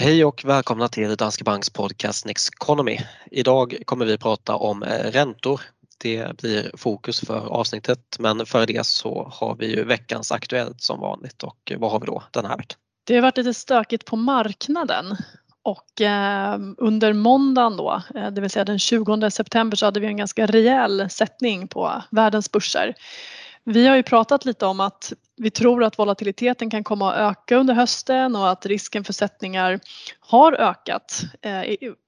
Hej och välkomna till Danske Banks podcast Next Economy. Idag kommer vi prata om eh, räntor. Det blir fokus för avsnittet men före det så har vi ju veckans Aktuellt som vanligt och eh, vad har vi då den här veckan? Det har varit lite stökigt på marknaden och eh, under måndagen då, eh, det vill säga den 20 september så hade vi en ganska rejäl sättning på världens börser. Vi har ju pratat lite om att vi tror att volatiliteten kan komma att öka under hösten och att risken för sättningar har ökat. Eh,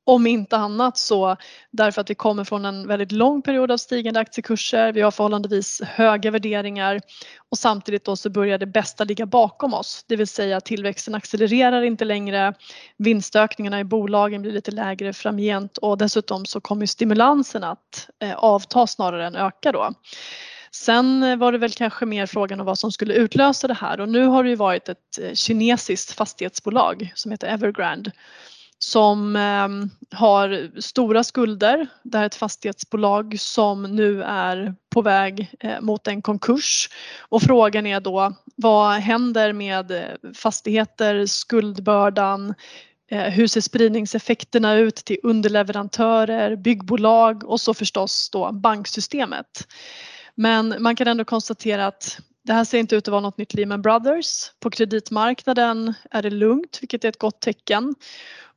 om inte annat så därför att vi kommer från en väldigt lång period av stigande aktiekurser. Vi har förhållandevis höga värderingar och samtidigt då så börjar det bästa ligga bakom oss. Det vill säga tillväxten accelererar inte längre. Vinstökningarna i bolagen blir lite lägre framgent och dessutom så kommer stimulansen att eh, avta snarare än öka då. Sen eh, var det väl kanske mer frågan om vad som skulle utlösa det här och nu har det ju varit ett eh, kinesiskt fastighetsbolag som heter Evergrande som ehm, har stora skulder. Det här är ett fastighetsbolag som nu är på väg eh, mot en konkurs och frågan är då vad händer med fastigheter, skuldbördan, hur ser spridningseffekterna ut till underleverantörer, byggbolag och så förstås då banksystemet. Men man kan ändå konstatera att det här ser inte ut att vara något nytt Lehman Brothers. På kreditmarknaden är det lugnt, vilket är ett gott tecken.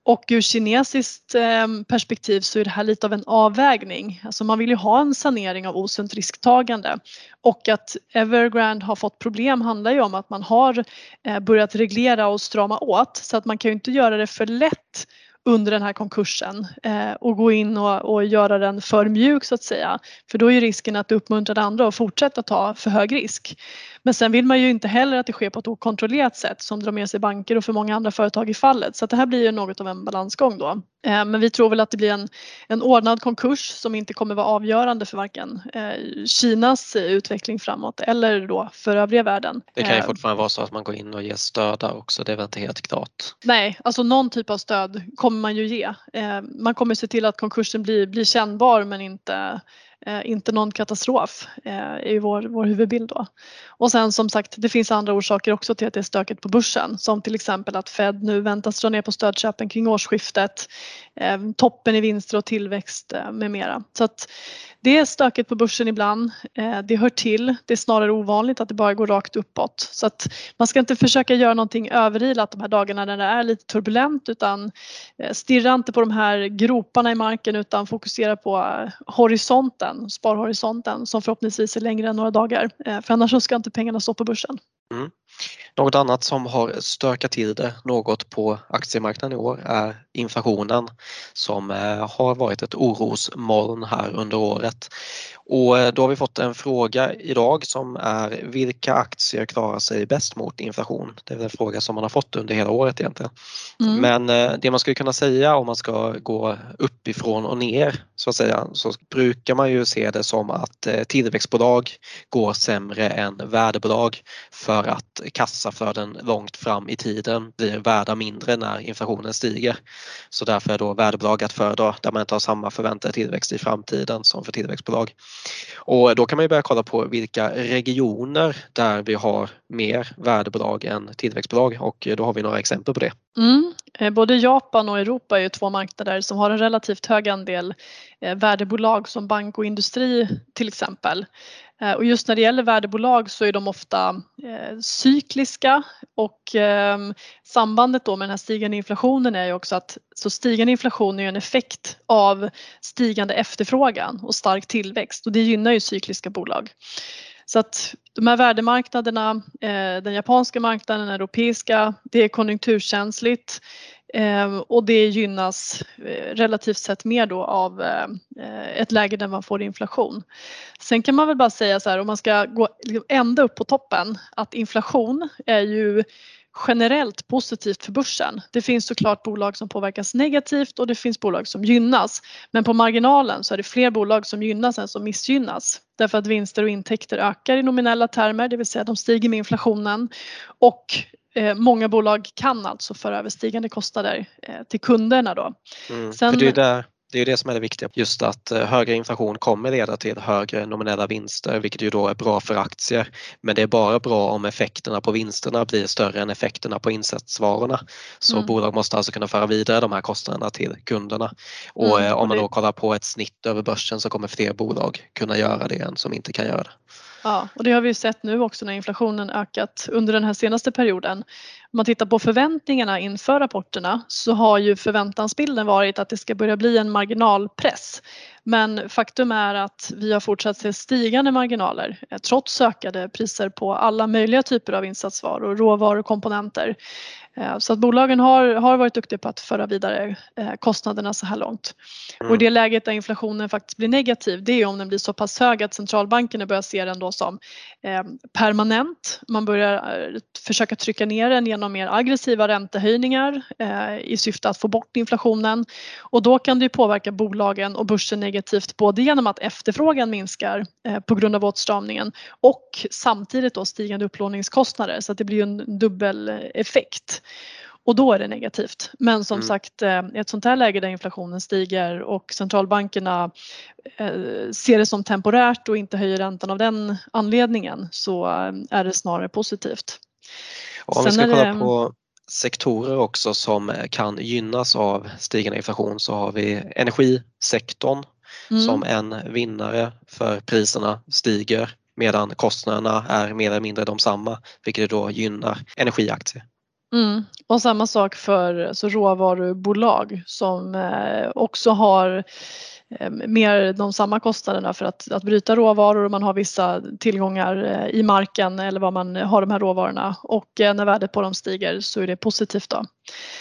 Och ur kinesiskt eh, perspektiv så är det här lite av en avvägning. Alltså man vill ju ha en sanering av osunt risktagande och att Evergrande har fått problem handlar ju om att man har eh, börjat reglera och strama åt så att man kan ju inte göra det för lätt under den här konkursen eh, och gå in och, och, göra den för mjuk så att säga. För då är ju risken att uppmuntra andra att fortsätta ta för hög risk. Men sen vill man ju inte heller att det sker på ett okontrollerat sätt som drar med sig banker och för många andra företag i fallet. Så det här blir ju något av en balansgång då. Eh, men vi tror väl att det blir en, en ordnad konkurs som inte kommer vara avgörande för varken eh, Kinas utveckling framåt eller då för övriga världen. Det kan ju eh, fortfarande vara så att man går in och ger stöd också, det är väl inte helt klart? Nej, alltså någon typ av stöd kommer man ju ge. Man kommer se till att konkursen blir, blir kännbar men inte Eh, inte någon katastrof eh, är vår, vår huvudbild då. Och sen som sagt, det finns andra orsaker också till att det är stökigt på börsen som till exempel att Fed nu väntas dra ner på stödköpen kring årsskiftet, eh, toppen i vinster och tillväxt eh, med mera. Så att det är stökigt på börsen ibland. Eh, det hör till. Det är snarare ovanligt att det bara går rakt uppåt. Så att man ska inte försöka göra någonting överilat de här dagarna när det är lite turbulent utan eh, stirra inte på de här groparna i marken utan fokusera på eh, horisonten den sparhorisonten som förhoppningsvis är längre än några dagar. Eh, för annars så ska inte pengarna stå på börsen. Mm. Något annat som har stökat till det något på aktiemarknaden i år är inflationen som har varit ett orosmoln här under året. Och eh, då har vi fått en fråga idag som är vilka aktier klarar sig bäst mot inflation? Det är en fråga som man har fått under hela året egentligen. Mm. Men eh, det man skulle kunna säga om man ska gå uppifrån och ner så att säga så brukar man ju se det som att eh, tillväxtbolag går sämre än värdebolag för att kassaflöden långt fram i tiden blir värda mindre när inflationen stiger. Så därför är då värdebolag att föredra där man inte har samma förväntade tillväxt i framtiden som för tillväxtbolag. Och då kan man ju börja kolla på vilka regioner där vi har mer värdebolag än tillväxtbolag och då har vi några exempel på det. Mm. Eh, både Japan och Europa är ju två marknader som har en relativt hög andel eh, värdebolag som bank och industri till exempel. Eh, och just när det gäller värdebolag så är de ofta eh, cykliska och eh, sambandet då med den här stigande inflationen är ju också att så stigande inflation är ju en effekt av stigande efterfrågan och stark tillväxt och det gynnar ju cykliska bolag. Så att de här värdemarknaderna, eh, den japanska marknaden, den europeiska, det är konjunkturkänsligt eh, Ehm, och det gynnas eh, relativt sett mer då av eh, ett läge där man får inflation. Sen kan man väl bara säga så här om man ska gå ända upp på toppen att inflation är ju generellt positivt för börsen. Det finns såklart bolag som påverkas negativt och det finns bolag som gynnas. Men på marginalen så är det fler bolag som gynnas än som missgynnas. Därför att vinster och intäkter ökar i nominella termer, det vill säga de stiger med inflationen. Och många bolag kan alltså föra över stigande kostnader eh, till kunderna då. Mm, Sen, för det är där det är det som är det viktiga. Just att eh, högre inflation kommer leda till högre nominella vinster vilket ju då är bra för aktier. Men det är bara bra om effekterna på vinsterna blir större än effekterna på insatsvarorna. Så mm. bolag måste alltså kunna föra vidare de här kostnaderna till kunderna. Och mm, om man då kollar på ett snitt över börsen så kommer fler bolag kunna göra det än som inte kan göra det. Ja, och det har vi sett nu också när inflationen ökat under den här senaste perioden. Om man tittar på förväntningarna inför rapporterna så har ju förväntansbilden varit att det ska börja bli en marginalpress. Men faktum är att vi har fortsatt se stigande marginaler eh, trots ökade priser på alla möjliga typer av insatsvaror, råvaror och komponenter. Eh, så att bolagen har, har varit duktiga på att föra vidare eh, kostnaderna så här långt. Mm. Och det läget där inflationen faktiskt blir negativ det är om den blir så pass hög att centralbankerna börjar se den då som eh, permanent. Man börjar försöka trycka ner den genom mer aggressiva räntehöjningar i syfte att få bort inflationen. Och då kan det påverka bolagen och börsen negativt både genom att efterfrågan minskar på grund av åtstramningen och samtidigt då stigande upplåningskostnader så att det blir en dubbel effekt. Och då är det negativt. Men som mm. sagt eh, i ett sånt här läge där inflationen stiger och centralbankerna eh, ser det som temporärt och inte höjer räntan av den anledningen så eh, är det snarare positivt. Och om Sen vi ska kolla det... på sektorer också som kan gynnas av stigande inflation så har vi energisektorn mm. som en vinnare för priserna stiger medan kostnaderna är mer eller mindre de samma vilket då gynnar energiaktier. Mm. Och samma sak för alltså, råvarubolag som eh, också har eh, mer de samma kostnaderna för att, att bryta råvaror och man har vissa tillgångar eh, i marken eller vad man har de här råvarorna och eh, när värdet på dem stiger så är det positivt då.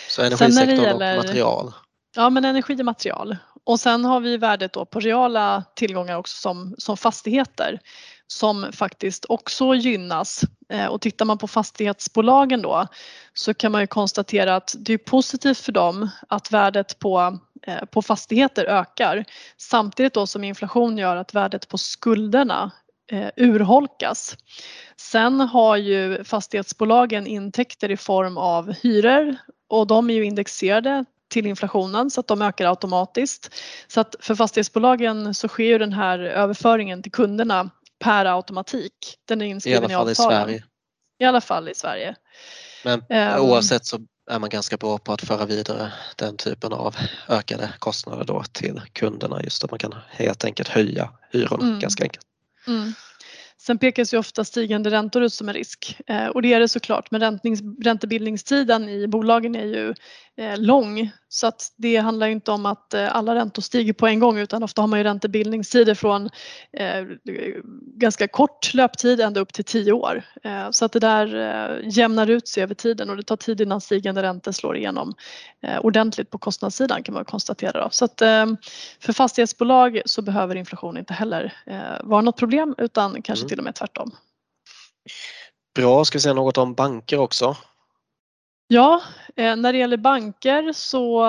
Så energisektorn gäller, och material? Ja men energi och material. Och sen har vi värdet då på reala tillgångar också som, som fastigheter som faktiskt också gynnas. Eh, och tittar man på fastighetsbolagen då så kan man ju konstatera att det är positivt för dem att värdet på, eh, på fastigheter ökar samtidigt då som inflation gör att värdet på skulderna eh, urholkas. Sen har ju fastighetsbolagen intäkter i form av hyror och de är ju indexerade till inflationen så att de ökar automatiskt. Så att för fastighetsbolagen så sker ju den här överföringen till kunderna per automatik. Den är inskriven i, alla fall i Sverige. I alla fall i Sverige. Men um, oavsett så är man ganska bra på att föra vidare den typen av ökade kostnader då till kunderna just att man kan helt enkelt höja hyrorna mm. ganska enkelt. Mm. Sen pekas ju ofta stigande räntor ut som en risk eh, och det är det såklart men räntebildningstiden i bolagen är ju lång så att det handlar inte om att eh, alla räntor stiger på en gång utan ofta har man ju räntebildningstider från ganska kort löptid ända upp till tio år. Så att det där jämnar ut sig över tiden och det tar tid innan stigande räntor slår igenom ordentligt på kostnadssidan kan man konstatera. Då. Så att för fastighetsbolag så behöver inflation inte heller vara något problem utan kanske mm. till och med tvärtom. Bra, ska vi säga något om banker också? Ja, eh, när det gäller banker så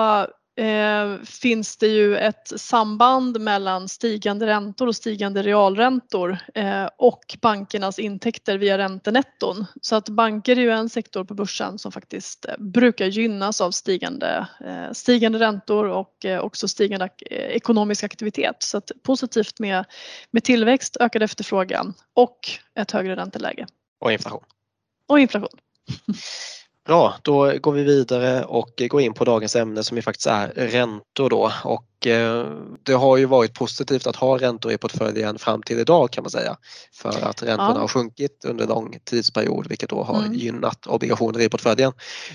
eh, finns det ju ett samband mellan stigande räntor och stigande realräntor eh, och bankernas intäkter via räntenetton. Så att banker är ju en sektor på börsen som faktiskt brukar gynnas av stigande, stigande räntor och också stigande ekonomisk aktivitet. Så att positivt med, med tillväxt, ökad efterfrågan och ett högre ränteläge. Och inflation. Och inflation. Bra, då går vi vidare och går in på dagens ämne som ju faktiskt är räntor då och eh, det har ju varit positivt att ha räntor i portföljen fram till idag kan man säga. För att räntorna ja. har sjunkit under lång tidsperiod vilket då har mm. gynnat obligationer i portföljen.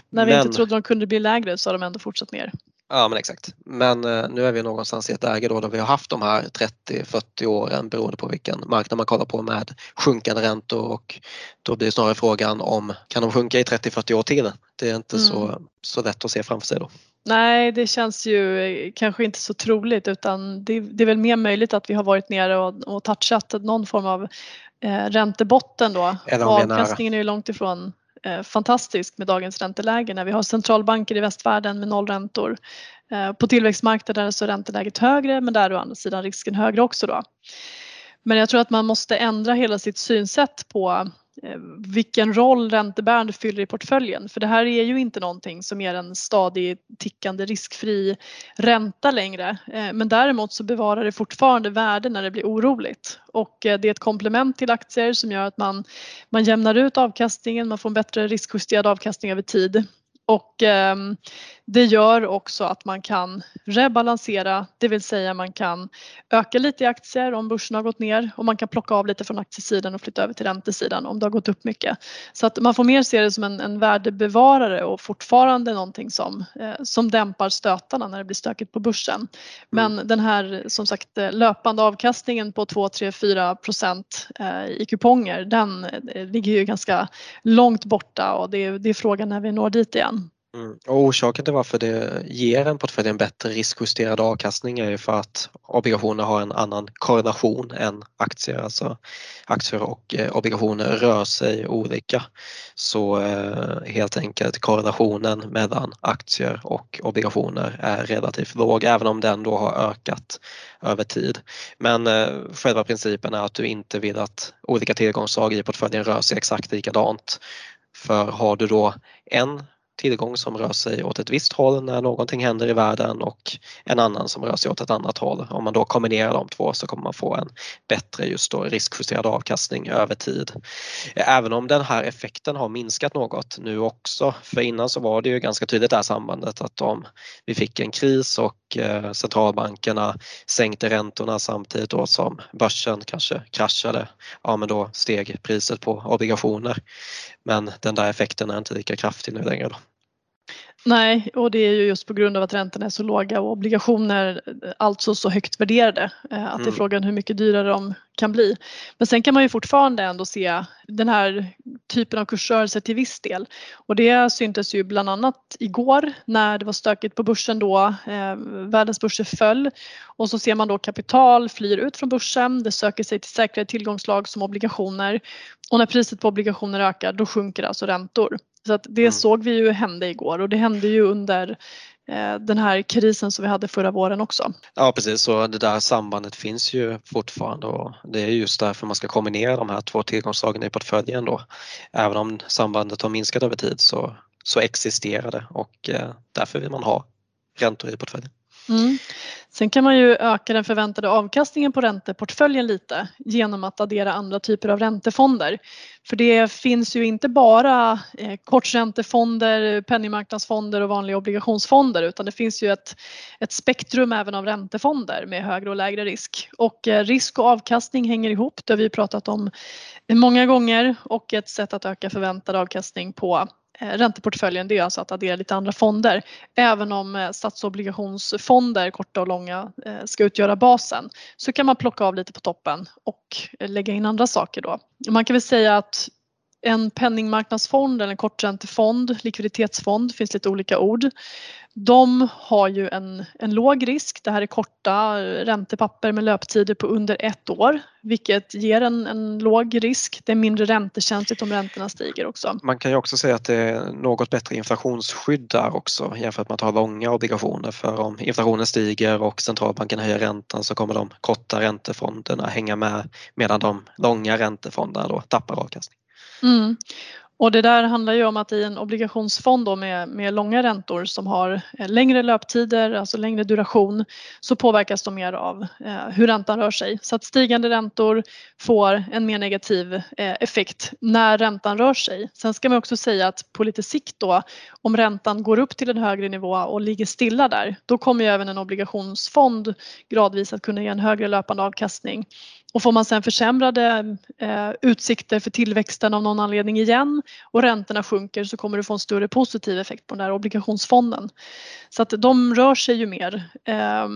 När vi Men... inte trodde de kunde bli lägre så har de ändå fortsatt ner. Ja men exakt. Men eh, nu är vi någonstans i ett läge då där vi har haft de här 30-40 åren beroende på vilken marknad man kollar på med sjunkande räntor och då blir snarare frågan om kan de sjunka i 30-40 år till? Det är inte mm. så, så lätt att se framför sig då. Nej, det känns ju eh, kanske inte så troligt utan det, det är väl mer möjligt att vi har varit nere och, och touchat någon form av eh, räntebotten då. Avkastningen är ju långt ifrån Eh, fantastisk med dagens ränteläge när vi har centralbanker i västvärlden med nollräntor. Eh, på tillväxtmarknader så är ränteläget högre men där är å andra sidan risken högre också då. Men jag tror att man måste ändra hela sitt synsätt på Eh, vilken roll räntebärande fyller i portföljen. För det här är ju inte någonting som ger en stadig tickande riskfri ränta längre. Eh, men däremot så bevarar det fortfarande värde när det blir oroligt. Och eh, det är ett komplement till aktier som gör att man, man jämnar ut avkastningen, man får en bättre riskjusterad avkastning över tid. Och ehm, det gör också att man kan rebalansera, det vill säga man kan öka lite i aktier om börsen har gått ner och man kan plocka av lite från aktiesidan och flytta över till räntesidan om det har gått upp mycket. Så att man får mer se det som en, en värdebevarare och fortfarande någonting som, eh, som dämpar stötarna när det blir stökigt på börsen. Men mm. den här som sagt eh, löpande avkastningen på 2, 3, 4 procent eh, i kuponger den eh, ligger ju ganska långt borta och det, det är frågan när vi når dit igen. Mm. Och orsaken till varför det ger en portfölj en bättre riskjusterad avkastning är ju för att obligationer har en annan korrelation än aktier. Alltså aktier och eh, obligationer rör sig olika. Så eh, helt enkelt korrelationen mellan aktier och obligationer är relativt låg även om den då har ökat över tid. Men eh, själva principen är att du inte vill att olika tillgångsslag i portföljen rör sig exakt likadant. För har du då en tillgång som rör sig åt ett visst håll när någonting händer i världen och en annan som rör sig åt ett annat håll. Om man då kombinerar de två så kommer man få en bättre just då riskjusterad avkastning över tid. Även om den här effekten har minskat något nu också, för innan så var det ju ganska tydligt det här sambandet att om vi fick en kris och eh, centralbankerna sänkte räntorna samtidigt då som börsen kanske kraschade, ja men då steg priset på obligationer. Men den där effekten är inte lika kraftig nu längre. Då. Nej, och det är ju just på grund av att räntorna är så låga och obligationer alltså så högt värderade. Eh, att det är mm. frågan hur mycket dyrare de kan bli. Men sen kan man ju fortfarande ändå se den här typen av kursrörelser till viss del. Och det syntes ju bland annat igår när det var stökigt på börsen då. Eh, världens börser föll och så ser man då kapital flyr ut från börsen. Det söker sig till säkrare tillgångslag som obligationer och när priset på obligationer ökar då sjunker alltså räntor. Så att det mm. såg vi ju hända igår och det hände ju under eh, den här krisen som vi hade förra våren också. Ja precis, så det där sambandet finns ju fortfarande och det är just därför man ska kombinera de här två tillgångsslagen i portföljen då. Även om sambandet har minskat över tid så, så existerar det och eh, därför vill man ha räntor i portföljen. Mm. Sen kan man ju öka den förväntade avkastningen på ränteportföljen lite genom att addera andra typer av räntefonder. För det finns ju inte bara eh, korträntefonder, penningmarknadsfonder och vanliga obligationsfonder utan det finns ju ett, ett spektrum även av räntefonder med högre och lägre risk. Och eh, risk och avkastning hänger ihop, det har vi pratat om många gånger och ett sätt att öka förväntad avkastning på Eh, ränteportföljen det är alltså att addera lite andra fonder. Även om eh, statsobligationsfonder, korta och långa, eh, ska utgöra basen så kan man plocka av lite på toppen och lägga in andra saker då. Man kan väl säga att en penningmarknadsfond eller en korträntefond, likviditetsfond, finns lite olika ord. De har ju en, en låg risk. Det här är korta räntepapper med löptider på under ett år vilket ger en, en låg risk. Det är mindre räntekänsligt om räntorna stiger också. Man kan ju också säga att det är något bättre inflationsskydd där också jämfört med att ha långa obligationer för om inflationen stiger och centralbanken höjer räntan så kommer de korta räntefonderna hänga med medan de långa räntefonderna då tappar avkastning. Mm. Och det där handlar ju om att i en obligationsfond då med, med långa räntor som har eh, längre löptider, alltså längre duration, så påverkas de mer av eh, hur räntan rör sig. Så att stigande räntor får en mer negativ eh, effekt när räntan rör sig. Sen ska man också säga att på lite sikt då, om räntan går upp till en högre nivå och ligger stilla där, då kommer ju även en obligationsfond gradvis att kunna ge en högre löpande avkastning. Och får man sen försämrade eh, utsikter för tillväxten av någon anledning igen och räntorna sjunker så kommer du få en större positiv effekt på den här obligationsfonden. Så att de rör sig ju mer eh,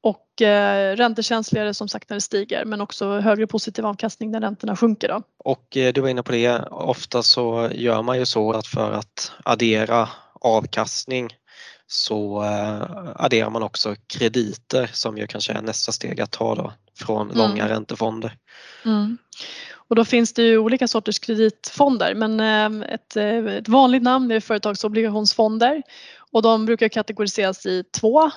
och eh, räntekänsligare som sagt när det stiger men också högre positiv avkastning när räntorna sjunker. Då. Och eh, du var inne på det, ofta så gör man ju så att för att addera avkastning så eh, adderar man också krediter som ju kanske är nästa steg att ta då från mm. långa räntefonder. Mm. Och då finns det ju olika sorters kreditfonder men eh, ett, eh, ett vanligt namn är företagsobligationsfonder och de brukar kategoriseras i två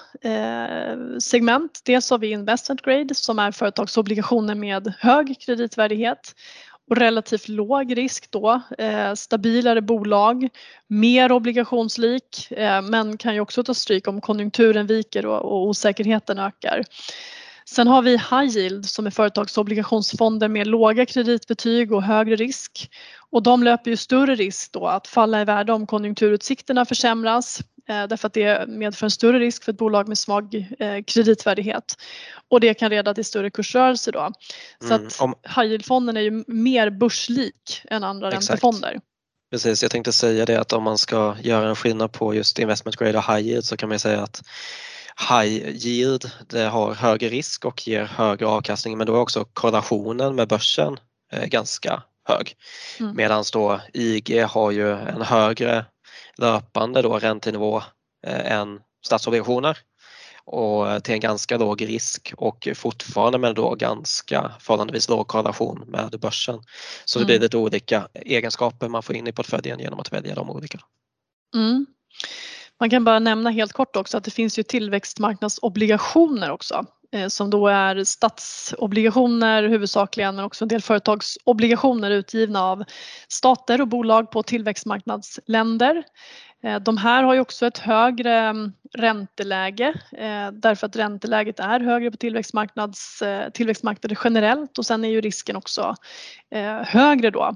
segment. Dels har vi investment grade som är företagsobligationer med hög kreditvärdighet och relativt låg risk då, eh, stabilare bolag, mer obligationslik eh, men kan ju också ta stryk om konjunkturen viker och, och osäkerheten ökar. Sen har vi high yield som är företagsobligationsfonder med låga kreditbetyg och högre risk. Och de löper ju större risk då att falla i värde om konjunkturutsikterna försämras eh, därför att det medför en större risk för ett bolag med svag eh, kreditvärdighet och det kan leda till större kursrörelse då. Så mm, att om... high yield-fonden är ju mer börslik än andra Exakt. räntefonder. Precis, jag tänkte säga det att om man ska göra en skillnad på just investment grade och high yield så kan man säga att high yield det har högre risk och ger högre avkastning men då är också korrelationen med börsen eh, ganska hög. Mm. Medan då IG har ju en högre löpande då räntenivå eh, än statsobligationer och till en ganska låg risk och fortfarande med då ganska förhållandevis låg korrelation med börsen. Så det blir mm. lite olika egenskaper man får in i portföljen genom att välja de olika. Mm. Man kan bara nämna helt kort också att det finns ju tillväxtmarknadsobligationer också eh, som då är statsobligationer huvudsakligen men också en del företagsobligationer utgivna av stater och bolag på tillväxtmarknadsländer. Eh, de här har ju också ett högre mm, ränteläge eh, därför att ränteläget är högre på tillväxtmarknads, tillväxtmarknader generellt och sen är ju risken också högre då.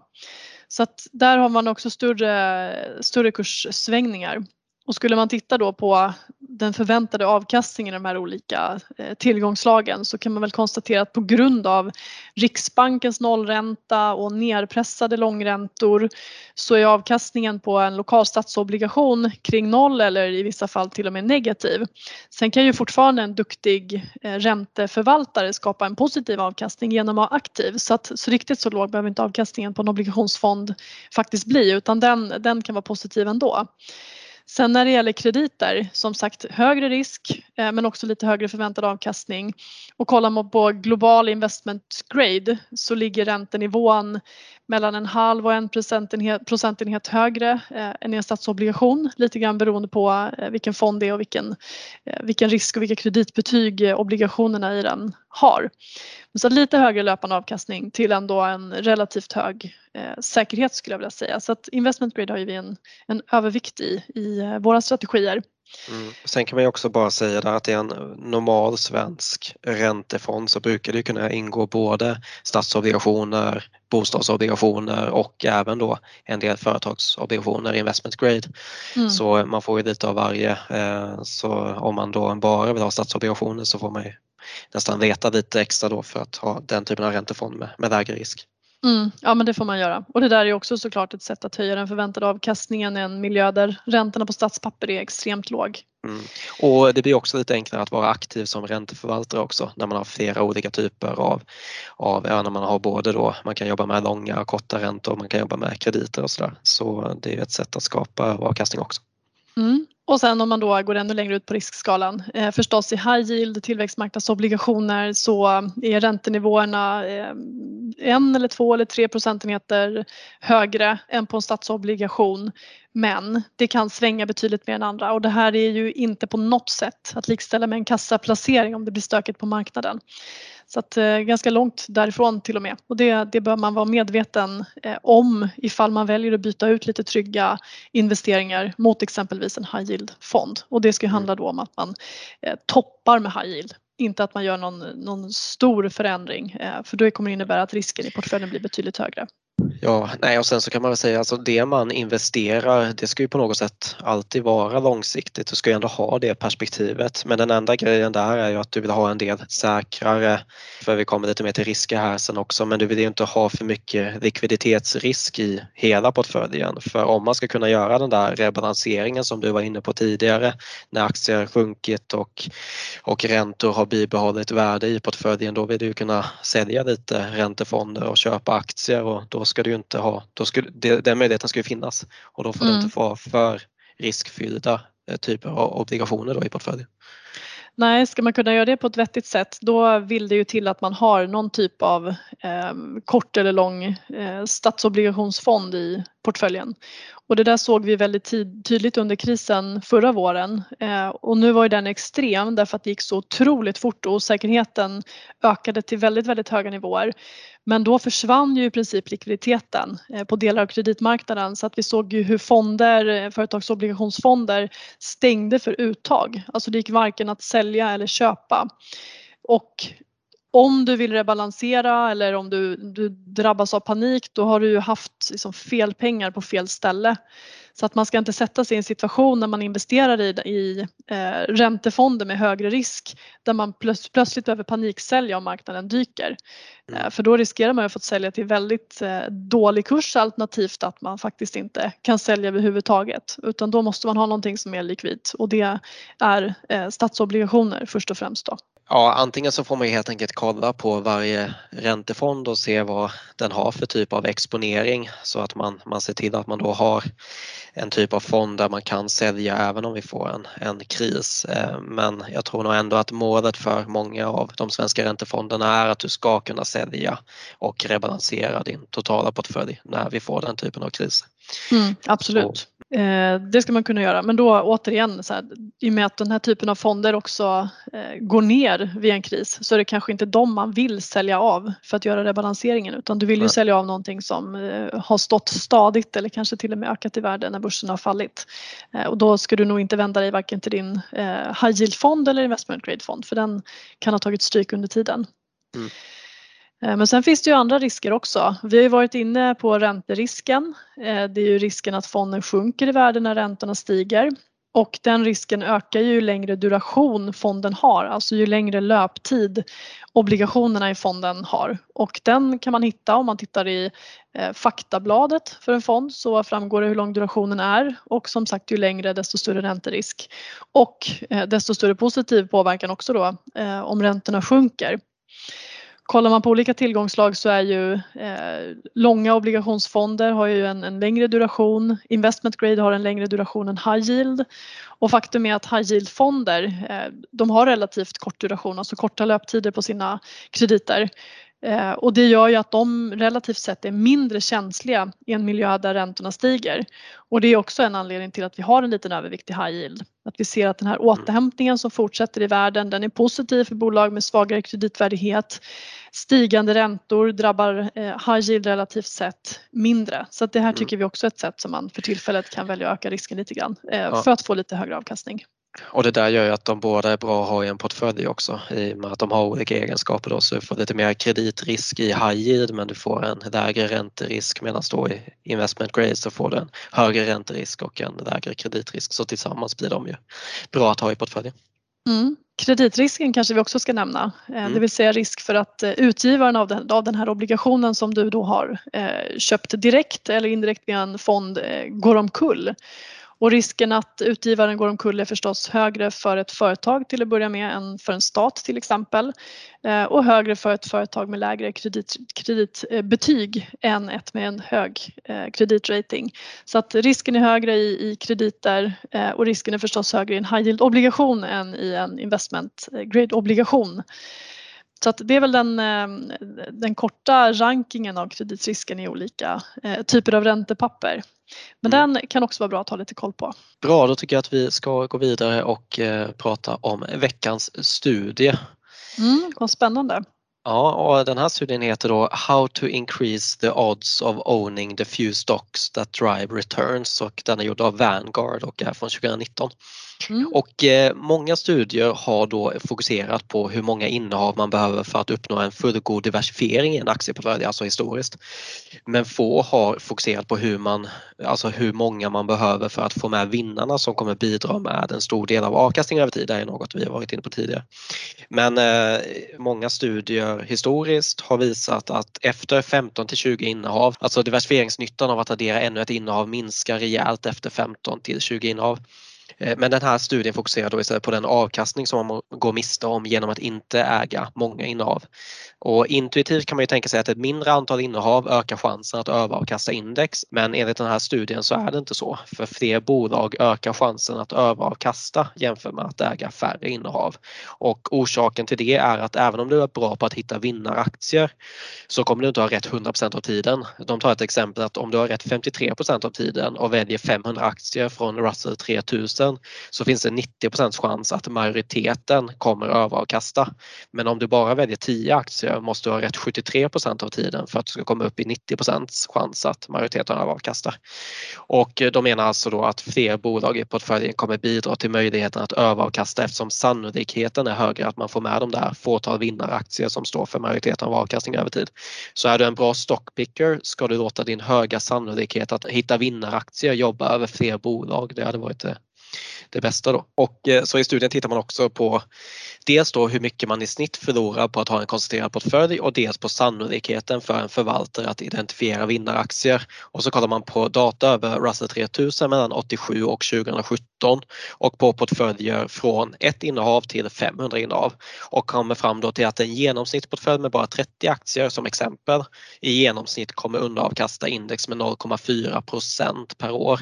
Så att där har man också större, större kurssvängningar. Och skulle man titta då på den förväntade avkastningen i de här olika eh, tillgångslagen så kan man väl konstatera att på grund av Riksbankens nollränta och nerpressade långräntor så är avkastningen på en lokal statsobligation kring noll eller i vissa fall till och med negativ. Sen kan ju fortfarande en duktig eh, ränteförvaltare skapa en positiv avkastning genom att vara aktiv så att så riktigt så låg behöver inte avkastningen på en obligationsfond faktiskt bli utan den, den kan vara positiv ändå. Sen när det gäller krediter, som sagt högre risk eh, men också lite högre förväntad avkastning. Och kollar man på global investment grade så ligger räntenivån mellan en halv och en procentenhet, procentenhet högre eh, än i en statsobligation. Lite grann beroende på eh, vilken fond det är och vilken, eh, vilken risk och vilka kreditbetyg obligationerna i den har. Så lite högre löpande avkastning till ändå en relativt hög säkerhet skulle jag vilja säga. Så att investment grade har ju vi en, en övervikt i, i våra strategier. Mm. Sen kan man ju också bara säga att i en normal svensk räntefond så brukar det kunna ingå både statsobligationer, bostadsobligationer och även då en del företagsobligationer, investment grade. Mm. Så man får ju lite av varje. Eh, så om man då bara vill ha statsobligationer så får man ju nästan veta lite extra då för att ha den typen av räntefond med, med lägre risk. Mm, ja men det får man göra och det där är också såklart ett sätt att höja den förväntade avkastningen i en miljö där räntorna på statspapper är extremt låg. Mm. Och det blir också lite enklare att vara aktiv som ränteförvaltare också när man har flera olika typer av, av ja, när man har både då, man kan jobba med långa och korta räntor, man kan jobba med krediter och sådär. Så det är ett sätt att skapa avkastning också. Mm. Och sen om man då går ännu längre ut på riskskalan, eh, förstås i high yield tillväxtmarknadsobligationer så är räntenivåerna eh, en eller två eller tre procentenheter högre än på en statsobligation. Men det kan svänga betydligt mer än andra och det här är ju inte på något sätt att likställa med en kassaplacering om det blir stökigt på marknaden. Så att eh, ganska långt därifrån till och med. Och det, det bör man vara medveten eh, om ifall man väljer att byta ut lite trygga investeringar mot exempelvis en high yield fond. Och det ska handla då om att man eh, toppar med high yield. Inte att man gör någon, någon stor förändring eh, för då kommer det innebära att risken i portföljen blir betydligt högre. Ja, nej och sen så kan man väl säga alltså det man investerar det ska ju på något sätt alltid vara långsiktigt. Du ska ju ändå ha det perspektivet. Men den enda grejen där är ju att du vill ha en del säkrare, för vi kommer lite mer till risker här sen också, men du vill ju inte ha för mycket likviditetsrisk i hela portföljen. För om man ska kunna göra den där rebalanseringen som du var inne på tidigare när aktier sjunkit och, och räntor har bibehållit värde i portföljen, då vill du kunna sälja lite räntefonder och köpa aktier och då ska du inte ha, då skulle, den möjligheten ska ju finnas och då får mm. du inte vara för riskfyllda eh, typer av obligationer då i portföljen. Nej, ska man kunna göra det på ett vettigt sätt då vill det ju till att man har någon typ av eh, kort eller lång eh, statsobligationsfond i portföljen. Och det där såg vi väldigt tydligt under krisen förra våren eh, och nu var ju den extrem därför att det gick så otroligt fort och osäkerheten ökade till väldigt, väldigt höga nivåer. Men då försvann ju i princip likviditeten eh, på delar av kreditmarknaden så att vi såg ju hur fonder, eh, företagsobligationsfonder stängde för uttag. Alltså det gick varken att sälja eller köpa. Och om du vill rebalansera eller om du, du drabbas av panik då har du ju haft liksom fel pengar på fel ställe. Så att man ska inte sätta sig i en situation när man investerar i, i eh, räntefonder med högre risk där man plöts, plötsligt behöver paniksälja om marknaden dyker. Mm. Eh, för då riskerar man att få sälja till väldigt eh, dålig kurs alternativt att man faktiskt inte kan sälja överhuvudtaget utan då måste man ha någonting som är likvidt och det är eh, statsobligationer först och främst då. Ja, antingen så får man helt enkelt kolla på varje räntefond och se vad den har för typ av exponering så att man, man ser till att man då har en typ av fond där man kan sälja även om vi får en, en kris. Eh, men jag tror nog ändå att målet för många av de svenska räntefonderna är att du ska kunna sälja och rebalansera din totala portfölj när vi får den typen av kris. Mm, absolut. Så, Eh, det ska man kunna göra men då återigen så här, i och med att den här typen av fonder också eh, går ner vid en kris så är det kanske inte de man vill sälja av för att göra rebalanseringen utan du vill ju Nej. sälja av någonting som eh, har stått stadigt eller kanske till och med ökat i värde när börsen har fallit. Eh, och då ska du nog inte vända dig varken till din eh, high yield fond eller investment grade fond för den kan ha tagit stryk under tiden. Mm. Eh, men sen finns det ju andra risker också. Vi har ju varit inne på ränterisken. Eh, det är ju risken att fonden sjunker i värde när räntorna stiger och den risken ökar ju längre duration fonden har, alltså ju längre löptid obligationerna i fonden har. Och den kan man hitta om man tittar i eh, faktabladet för en fond så framgår det hur lång durationen är och som sagt ju längre desto större ränterisk. Och desto större positiv påverkan också då om räntorna sjunker. Kollar man på olika tillgångslag så är ju eh, långa obligationsfonder har ju en, en, längre duration. Investment grade har en längre duration än high yield. Och faktum är att high yield-fonder eh, de har relativt kort duration, alltså korta löptider på sina krediter. Eh, och det gör ju att de relativt sett är mindre känsliga i en miljö där räntorna stiger. Och det är också en anledning till att vi har en liten övervikt i high yield. Att vi ser att den här återhämtningen som fortsätter i världen den är positiv för bolag med svagare kreditvärdighet. Stigande räntor drabbar eh, high yield relativt sett mindre. Så att det här mm. tycker vi också är ett sätt som man för tillfället kan välja att öka risken lite grann eh, för att få lite högre avkastning. Och det där gör ju att de båda är bra att ha i en portfölj också i och med att de har olika egenskaper då så du får lite mer kreditrisk i high yield men du får en lägre ränterisk medan då i investment grade så får du en högre ränterisk och en lägre kreditrisk så tillsammans blir de ju bra att ha i portföljen. Mm. Kreditrisken kanske vi också ska nämna, eh, mm. det vill säga risk för att eh, utgivaren av den, av den här obligationen som du då har eh, köpt direkt eller indirekt via en fond eh, går omkull. Och risken att utgivaren går omkull är förstås högre för ett företag till att börja med än för en stat till exempel. Eh, och högre för ett företag med lägre kredit, kreditbetyg än ett med en hög eh, kreditrating. Så att risken är högre i, i krediter eh, och risken är förstås högre i en high yield obligation än i en investment grade obligation. Så att det är väl den, den korta rankingen av kreditrisken i olika typer av räntepapper. Men mm. den kan också vara bra att ha lite koll på. Bra, då tycker jag att vi ska gå vidare och eh, prata om veckans studie. Mm, vad spännande. Ja, och den här studien heter då How to increase the odds of owning the few stocks that drive returns och den är gjord av Vanguard och är från 2019. Mm. Och eh, många studier har då fokuserat på hur många innehav man behöver för att uppnå en fullgod diversifiering i en aktieportfölj, alltså historiskt. Men få har fokuserat på hur, man, alltså hur många man behöver för att få med vinnarna som kommer bidra med en stor del av avkastningen över tid. Det är något vi har varit inne på tidigare. Men eh, många studier historiskt har visat att efter 15 till 20 innehav, alltså diversifieringsnyttan av att addera ännu ett innehav minskar rejält efter 15 till 20 innehav. Eh, men den här studien fokuserar då istället på den avkastning som man går miste om genom att inte äga många innehav. Och intuitivt kan man ju tänka sig att ett mindre antal innehav ökar chansen att överavkasta index men enligt den här studien så är det inte så. För fler bolag ökar chansen att överavkasta jämfört med att äga färre innehav. Och orsaken till det är att även om du är bra på att hitta vinnaraktier så kommer du inte ha rätt 100% av tiden. De tar ett exempel att om du har rätt 53% av tiden och väljer 500 aktier från Russell 3000 så finns det 90% chans att majoriteten kommer överavkasta. Men om du bara väljer 10 aktier måste du ha rätt 73% av tiden för att du ska komma upp i 90% chans att majoriteten överavkastar. Och eh, de menar alltså då att fler bolag i portföljen kommer bidra till möjligheten att överavkasta eftersom sannolikheten är högre att man får med de där fåtal vinnaraktier som står för majoriteten av avkastning över tid. Så är du en bra stockpicker ska du låta din höga sannolikhet att hitta vinnaraktier jobba över fler bolag. Det hade varit det det bästa då. Och eh, så i studien tittar man också på dels då hur mycket man i snitt förlorar på att ha en koncentrerad portfölj och dels på sannolikheten för en förvaltare att identifiera vinnaraktier. Och så kollar man på data över Russell 3000 mellan 87 och 2017 och på portföljer från ett innehav till 500 innehav och kommer fram då till att en genomsnittsportfölj med bara 30 aktier som exempel i genomsnitt kommer underavkasta index med 0,4% per år.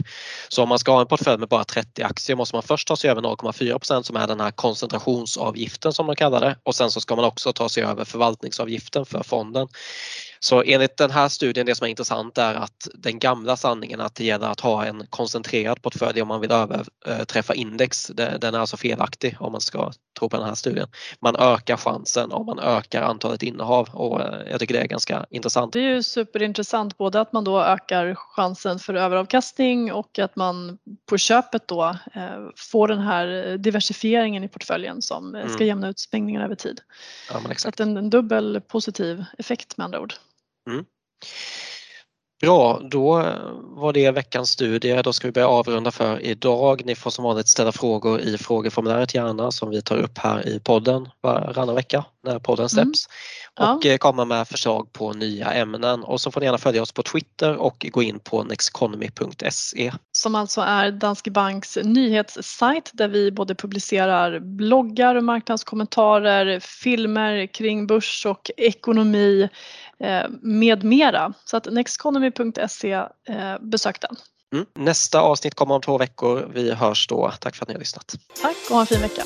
Så om man ska ha en portfölj med bara 30 aktier måste man först ta sig över 0,4% som är den här koncentrationsavgiften som man kallar det och sen så ska man också ta sig över förvaltningsavgiften för fonden. Så enligt den här studien, det som är intressant är att den gamla sanningen att det gäller att ha en koncentrerad portfölj om man vill överträffa eh, index, den är alltså felaktig om man ska tro på den här studien. Man ökar chansen om man ökar antalet innehav och eh, jag tycker det är ganska intressant. Det är ju superintressant både att man då ökar chansen för överavkastning och att man på köpet då eh, får den här diversifieringen i portföljen som ska mm. jämna ut svängningar över tid. Ja, Så att en, en dubbel positiv effekt med andra ord. Mm. Bra, då var det veckans studie. Då ska vi börja avrunda för idag. Ni får som vanligt ställa frågor i frågeformuläret gärna som vi tar upp här i podden varannan vecka när podden släpps. Mm. Och ja. Eh, komma med förslag på nya ämnen och så får ni gärna följa oss på Twitter och gå in på nexteconomy.se. Som alltså är Danske Banks nyhetssajt där vi både publicerar bloggar och marknadskommentarer, filmer kring börs och ekonomi Eh, med mera. Så att nexteconomy.se, eh, besök den. Mm. Nästa avsnitt kommer om två veckor. Vi hörs då. Tack för att ni har lyssnat. Tack och ha en fin vecka.